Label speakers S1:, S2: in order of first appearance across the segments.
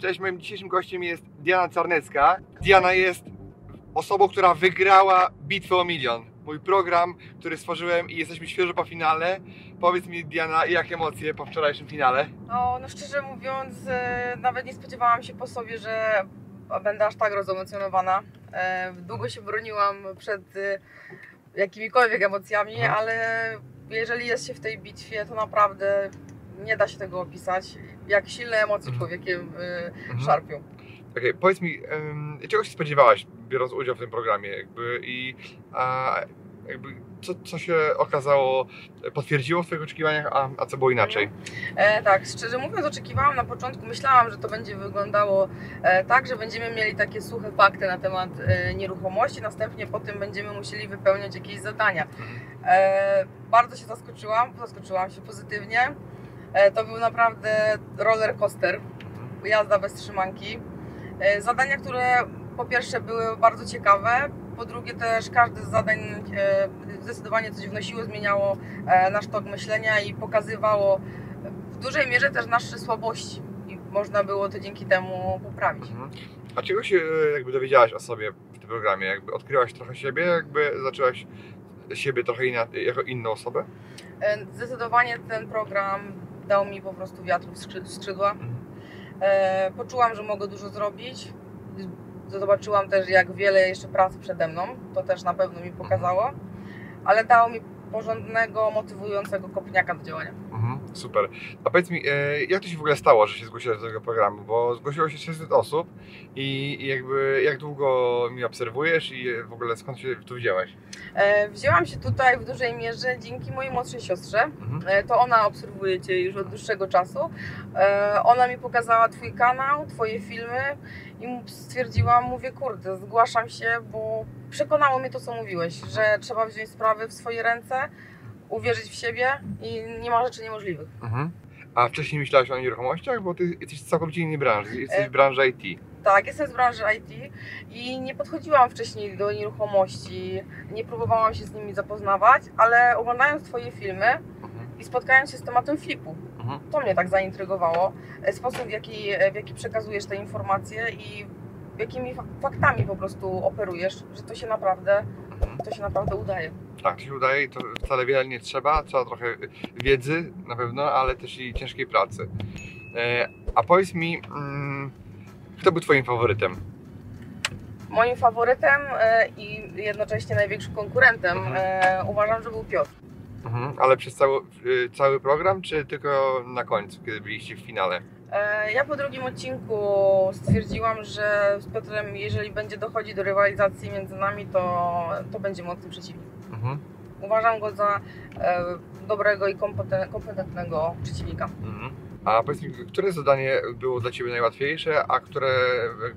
S1: Cześć, moim dzisiejszym gościem jest Diana Czarnecka. Diana jest osobą, która wygrała bitwę o milion. Mój program, który stworzyłem i jesteśmy świeżo po finale. Powiedz mi, Diana, jak emocje po wczorajszym finale?
S2: No, no szczerze mówiąc, e, nawet nie spodziewałam się po sobie, że będę aż tak rozemocjonowana. E, Długo się broniłam przed e, jakimikolwiek emocjami,
S1: Mhm.
S2: ale jeżeli jest się w tej bitwie, to naprawdę nie da się tego opisać. Jak silne emocje
S1: Mhm.
S2: człowiekiem e,
S1: Mhm.
S2: szarpią.
S1: Okej, powiedz mi, em, czego się spodziewałaś, biorąc udział w tym programie? Jakby, I a, jakby, co, co się okazało, potwierdziło w Twoich oczekiwaniach, a, a co było inaczej?
S2: E, tak, szczerze mówiąc, oczekiwałam na początku, myślałam, że to będzie wyglądało e, tak, że będziemy mieli takie suche fakty na temat e, nieruchomości, następnie po tym będziemy musieli wypełniać jakieś zadania. E, bardzo się zaskoczyłam, zaskoczyłam się pozytywnie. E, to był naprawdę roller coaster, jazda bez trzymanki. E, zadania, które po pierwsze były bardzo ciekawe, po drugie też każde z zadań e, zdecydowanie coś wnosiło, zmieniało nasz tok myślenia i pokazywało w dużej mierze też nasze słabości. I można było to dzięki temu poprawić.
S1: Mhm. A czego się jakby dowiedziałaś o sobie w tym programie? Jakby odkryłaś trochę siebie, jakby zaczęłaś siebie trochę inna, jako inną osobę?
S2: Zdecydowanie ten program dał mi po prostu wiatru w skrzy- w skrzydła.
S1: Mhm.
S2: E, Poczułam, że mogę dużo zrobić. Zobaczyłam też, jak wiele jeszcze pracy przede mną. To też na pewno mi pokazało. Ale dało mi porządnego, motywującego kopniaka do działania.
S1: Super. A powiedz mi, e, jak to się w ogóle stało, że się zgłosiłaś do tego programu? Bo zgłosiło się 600 osób i, jakby jak długo mi obserwujesz i w ogóle skąd się tu widziałaś?
S2: E, Wzięłam się tutaj w dużej mierze dzięki mojej młodszej siostrze.
S1: Mhm.
S2: E, To ona obserwuje Cię już od dłuższego czasu. Ona mi pokazała Twój kanał, Twoje filmy i stwierdziłam, mówię, kurde, zgłaszam się, bo przekonało mnie to, co mówiłeś, że trzeba wziąć sprawy w swoje ręce, uwierzyć w siebie i nie ma rzeczy niemożliwych.
S1: Mhm. A wcześniej myślałaś o nieruchomościach? Bo ty jesteś całkowicie innej branży, jesteś
S2: E,
S1: w branży IT.
S2: Tak, jestem z branży IT i nie podchodziłam wcześniej do nieruchomości, nie próbowałam się z nimi zapoznawać, ale oglądając Twoje filmy
S1: Mhm.
S2: i spotkając się z tematem flipu,
S1: Mhm.
S2: to mnie tak zaintrygowało. E, Sposób, w jaki, w jaki przekazujesz te informacje i jakimi fa- faktami po prostu operujesz, że to się naprawdę,
S1: Mhm.
S2: to się naprawdę udaje.
S1: Tak, to się udaje i to wcale wiele nie trzeba. Trzeba trochę wiedzy na pewno, ale też i ciężkiej pracy. E, a powiedz mi, mm, kto był Twoim faworytem?
S2: Moim faworytem e, i jednocześnie największym konkurentem
S1: Mhm.
S2: e, uważam, że był Piotr.
S1: Mhm. Ale przez cały, cały program, czy tylko na końcu, kiedy byliście w finale?
S2: Ja po drugim odcinku stwierdziłam, że z Piotrem, jeżeli będzie dochodzić do rywalizacji między nami, to, to będzie mocny przeciwnik.
S1: Mhm.
S2: Uważam go za e, dobrego i kompeten- kompetentnego przeciwnika.
S1: Mhm. A powiedz mi, które zadanie było dla Ciebie najłatwiejsze, a które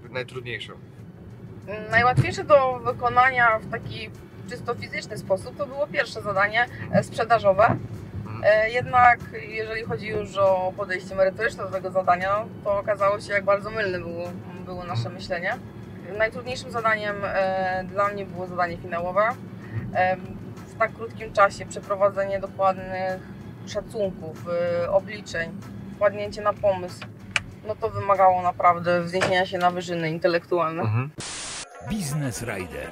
S1: najtrudniejsze?
S2: Mm, Najłatwiejsze do wykonania w taki czysto fizyczny sposób to było pierwsze zadanie e, sprzedażowe.
S1: Mhm.
S2: E, Jednak jeżeli chodzi już o podejście merytoryczne do tego zadania, to okazało się, jak bardzo mylne było, było nasze myślenie. Najtrudniejszym zadaniem e, dla mnie było zadanie finałowe. W tak krótkim czasie przeprowadzenie dokładnych szacunków, e, obliczeń, wpadnięcie na pomysł, no to wymagało naprawdę wzniesienia się na wyżyny intelektualne.
S1: Mhm.
S3: Business Rider.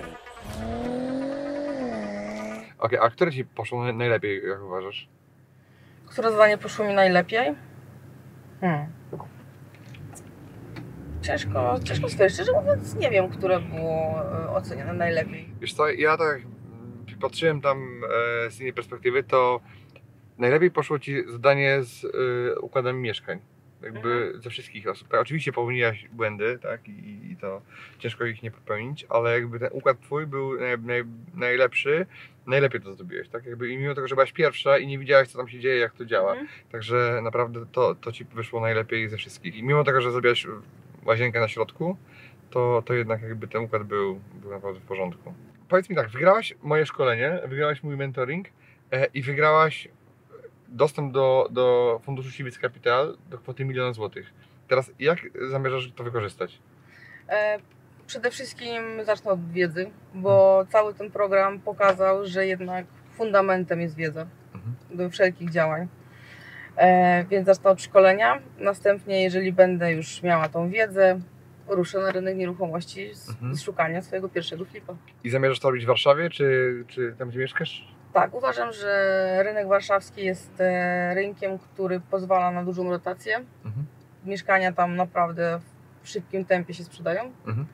S1: Okej, a które Ci poszło naj- najlepiej, jak uważasz?
S2: Które zadanie poszło mi najlepiej? Hmm. Ciężko, ciężko stwierdzić. Szczerze mówiąc, nie wiem, które było e, ocenione najlepiej.
S1: Wiesz co, ja tak patrzyłem tam e, z innej perspektywy, to najlepiej poszło Ci zadanie z e, układem mieszkań. Jakby ze wszystkich osób. Tak, oczywiście popełniłaś błędy, tak, i, i to ciężko ich nie popełnić, ale jakby ten układ Twój był naj, naj, najlepszy, najlepiej to zrobiłeś, tak? Jakby i mimo tego, że byłaś pierwsza i nie widziałaś, co tam się dzieje, jak to działa.
S2: Mhm.
S1: Także naprawdę to, to Ci wyszło najlepiej ze wszystkich. I mimo tego, że zrobiłaś łazienkę na środku, to, to jednak jakby ten układ był, był naprawdę w porządku. Powiedz mi tak, wygrałaś moje szkolenie, wygrałaś mój mentoring e, i wygrałaś dostęp do, do funduszu Civic Capital do kwoty miliona złotych. Teraz jak zamierzasz to wykorzystać?
S2: E, Przede wszystkim zacznę od wiedzy, bo cały ten program pokazał, że jednak fundamentem jest wiedza
S1: Mhm.
S2: do wszelkich działań. E, Więc zacznę od szkolenia. Następnie, jeżeli będę już miała tą wiedzę, ruszę na rynek nieruchomości z,
S1: Mhm.
S2: z szukania swojego pierwszego flipa.
S1: I zamierzasz to robić w Warszawie, czy, czy tam gdzie mieszkasz?
S2: Tak, uważam, że rynek warszawski jest e, rynkiem, który pozwala na dużą rotację.
S1: Mhm.
S2: Mieszkania tam naprawdę w szybkim tempie się sprzedają,
S1: Mhm.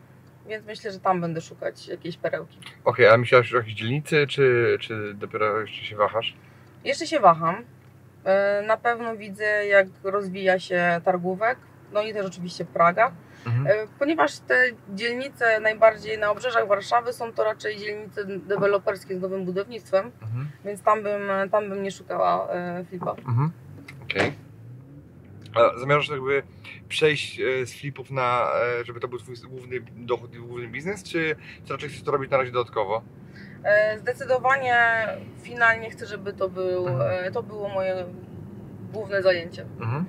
S2: więc myślę, że tam będę szukać jakiejś perełki.
S1: Okej, a myślałaś o jakiejś dzielnicy, czy, czy dopiero jeszcze się wahasz?
S2: Jeszcze się waham. E, Na pewno widzę, jak rozwija się targówek, no i też oczywiście Praga,
S1: Mhm.
S2: E, ponieważ te dzielnice najbardziej na obrzeżach Warszawy są to raczej dzielnice deweloperskie z nowym budownictwem,
S1: Mhm.
S2: więc tam bym, tam bym nie szukała e, flipa.
S1: Mhm. Okej. A Zamierzasz jakby przejść e, z flipów na, żeby to był twój główny dochód i główny biznes, czy, czy raczej chcesz to robić na razie dodatkowo?
S2: Zdecydowanie finalnie chcę, żeby to, był,
S1: Mhm.
S2: to było moje główne zajęcie.
S1: Mhm.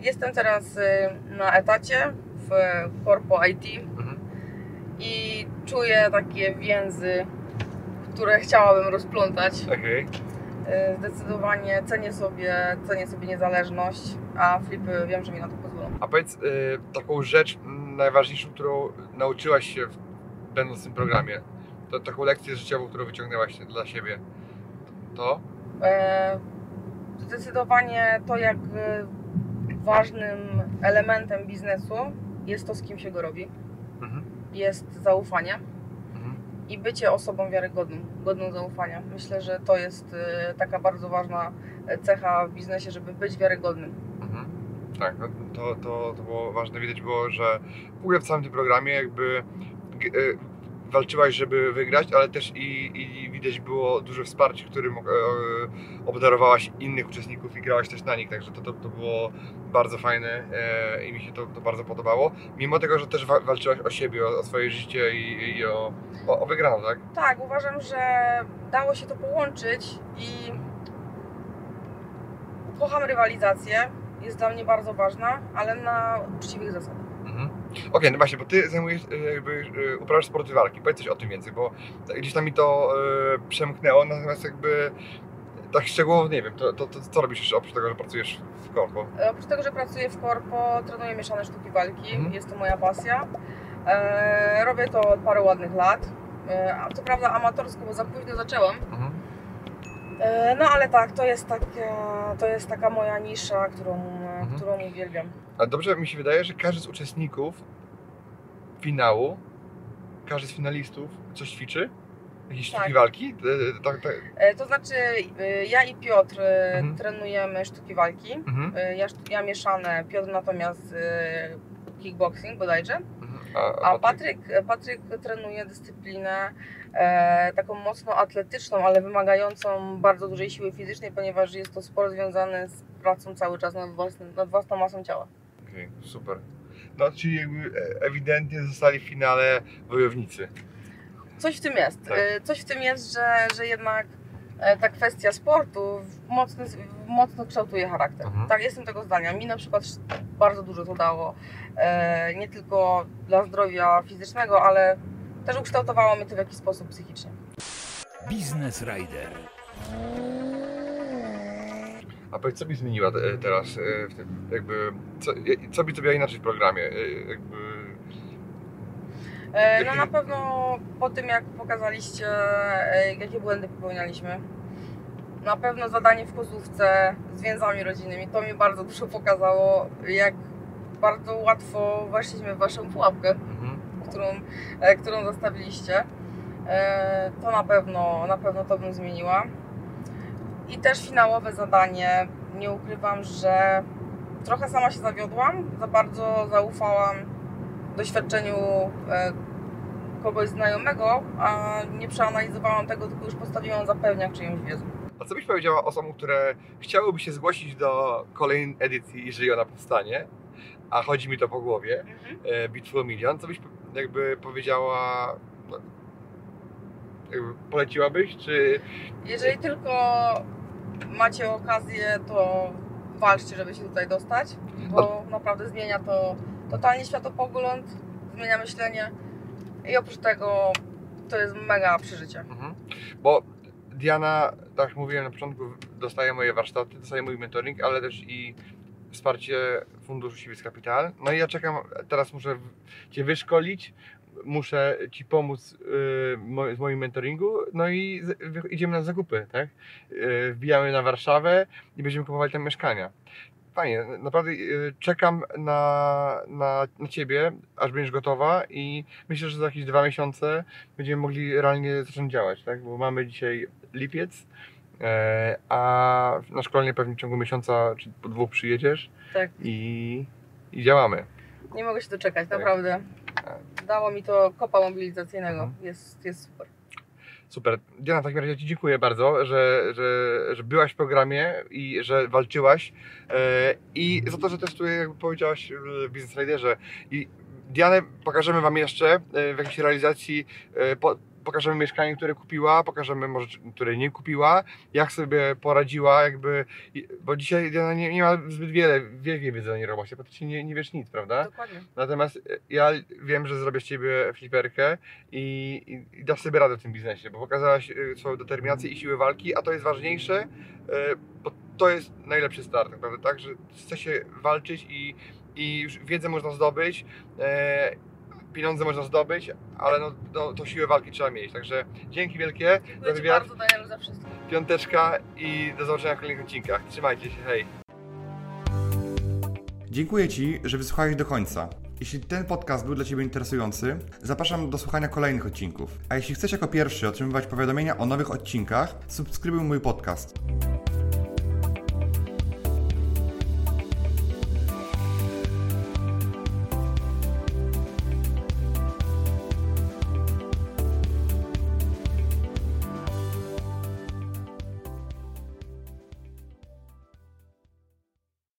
S2: Jestem teraz na etacie w Corpo IT
S1: Mhm.
S2: i czuję takie więzy, które chciałabym rozplątać. E, Zdecydowanie cenię sobie, cenię sobie niezależność, a flipy wiem, że mi na to pozwolą.
S1: A powiedz e, taką rzecz najważniejszą, którą nauczyłaś się w, będąc w tym programie. To, taką lekcję życiową, którą wyciągnęłaś dla siebie. To?
S2: E, Zdecydowanie to, jak e, ważnym elementem biznesu jest to, z kim się go robi.
S1: Mhm.
S2: Jest zaufanie
S1: Mhm.
S2: i bycie osobą wiarygodną, godną zaufania. Myślę, że to jest e, taka bardzo ważna e, cecha w biznesie, żeby być wiarygodnym.
S1: Mhm. Tak, no to, to, to było ważne. Widać było, że w ogóle w całym tym programie jakby e, walczyłaś, żeby wygrać, ale też i, i widać było duże wsparcie, którym e, obdarowałaś innych uczestników i grałaś też na nich, także to, to, to było bardzo fajne e, i mi się to, to bardzo podobało. Mimo tego, że też wa- walczyłaś o siebie, o, o swoje życie i, i o, o, o wygraną, tak?
S2: Tak, uważam, że dało się to połączyć i kocham rywalizację. Jest dla mnie bardzo ważna, ale na uczciwych zasadach.
S1: Okej, no właśnie, bo ty zajmujesz, e, jakby, e, uprawiasz sporty walki. Powiedz coś o tym więcej, bo gdzieś tam mi to e, przemknęło, natomiast jakby tak szczegółowo nie wiem, to, to, to co robisz jeszcze oprócz tego, że pracujesz w korpo?
S2: Oprócz tego, że pracuję w korpo, trenuję mieszane sztuki walki.
S1: Mhm.
S2: Jest to moja pasja. E, robię to od paru ładnych lat. E, co prawda amatorsko, bo za późno zaczęłam.
S1: Mhm.
S2: E, no ale tak, to jest, takie, to jest taka moja nisza, którą, e,
S1: Mhm.
S2: którą uwielbiam.
S1: A dobrze mi się wydaje, że każdy z uczestników finału, każdy z finalistów coś ćwiczy? Jakieś
S2: Tak.
S1: sztuki walki? E, Tak, tak.
S2: E, to znaczy, e, ja i Piotr e,
S1: Mhm.
S2: trenujemy sztuki walki.
S1: Mhm.
S2: E, ja, ja mieszane, Piotr natomiast e, kickboxing bodajże. A Patryk, Patryk trenuje dyscyplinę e, taką mocno atletyczną, ale wymagającą bardzo dużej siły fizycznej, ponieważ jest to sport związany z pracą cały czas nad, własnym, nad własną masą ciała.
S1: Okej, super. No, czyli jakby e, ewidentnie zostali w finale wojownicy.
S2: Coś w tym jest.
S1: Tak.
S2: E, Coś w tym jest, że, że jednak ta kwestia sportu mocno, mocno kształtuje charakter.
S1: Mhm.
S2: Tak, jestem tego zdania. Mi na przykład bardzo dużo to dało. E, nie tylko dla zdrowia fizycznego, ale też ukształtowało mnie to w jakiś sposób psychicznie.
S3: Business Rider.
S1: A powiedz, co byś zmieniła e, teraz e, w tym, jakby, co, co byś zrobiła inaczej w programie, e, jakby,
S2: E, No
S1: Jaki-
S2: na pewno po tym jak pokazaliście e, jakie błędy popełnialiśmy. Na pewno zadanie w kozówce z więzami rodzinnymi, to mi bardzo dużo pokazało, jak bardzo łatwo weszliśmy w waszą pułapkę,
S1: mhm.
S2: którą, e, którą zostawiliście. E, To na pewno, na pewno to bym zmieniła. I też finałowe zadanie. Nie ukrywam, że trochę sama się zawiodłam, za bardzo zaufałam doświadczeniu e, kogoś znajomego, a nie przeanalizowałam tego, tylko już postawiłam zapewniak czyjąś wiedzę.
S1: A co byś powiedziała osobom, które chciałyby się zgłosić do kolejnej edycji, jeżeli ona powstanie, a chodzi mi to po głowie,
S2: Mhm.
S1: e, Bitwy o Milion, co byś jakby powiedziała, no, jakby poleciłabyś, czy
S2: Jeżeli tylko macie okazję, to walczcie, żeby się tutaj dostać, bo naprawdę zmienia to totalnie światopogląd, zmienia myślenie i oprócz tego to jest mega przeżycie.
S1: Mhm. Bo Diana, tak jak mówiłem na początku, dostaje moje warsztaty, dostaje mój mentoring, ale też i wsparcie Funduszu Civis Capital. No i ja czekam, teraz muszę Cię wyszkolić, muszę Ci pomóc z moim mentoringu, no i idziemy na zakupy, tak? Yy, wbijamy na Warszawę i będziemy kupowali tam mieszkania. Fajnie, naprawdę yy, czekam na, na, na Ciebie, aż będziesz gotowa i myślę, że za jakieś dwa miesiące będziemy mogli realnie zacząć działać, tak? Bo mamy dzisiaj lipiec, e, a na szkolenie pewnie w ciągu miesiąca czy po dwóch przyjedziesz
S2: Tak.
S1: i, i działamy.
S2: Nie mogę się doczekać,
S1: Tak.
S2: naprawdę. Dało mi to kopa mobilizacyjnego.
S1: Mhm.
S2: Jest, jest super.
S1: Super. Diana, w takim razie Ci dziękuję bardzo, że, że, że byłaś w programie i że walczyłaś e, i za to, że też tu jakby powiedziałaś w Business Riderze i Dianę pokażemy Wam jeszcze e, w jakiejś realizacji, e, pokażemy mieszkanie, które kupiła, pokażemy może, które nie kupiła, jak sobie poradziła, jakby, bo dzisiaj nie, nie ma zbyt wiele, wielkiej wiedzy o nieruchomości, praktycznie nie, nie wiesz nic, prawda?
S2: Dokładnie.
S1: Natomiast e, ja wiem, że zrobię z Ciebie fliperkę i, i, i dasz sobie radę w tym biznesie, bo pokazałaś e, swoją determinację i siłę walki, a to jest ważniejsze, e, bo to jest najlepszy start, naprawdę, tak? Że chce się walczyć i, i już wiedzę można zdobyć, pieniądze można zdobyć, ale no, no, to siłę walki trzeba mieć. Także dzięki wielkie
S2: Dziękuję
S1: za
S2: Ci
S1: wywiad,
S2: bardzo, Daniel, za wszystko.
S1: piąteczka i do zobaczenia w kolejnych odcinkach. Trzymajcie się, hej! Dziękuję Ci, że wysłuchałeś do końca. Jeśli ten podcast był dla Ciebie interesujący, zapraszam do słuchania kolejnych odcinków. A jeśli chcesz jako pierwszy otrzymywać powiadomienia o nowych odcinkach, subskrybuj mój podcast.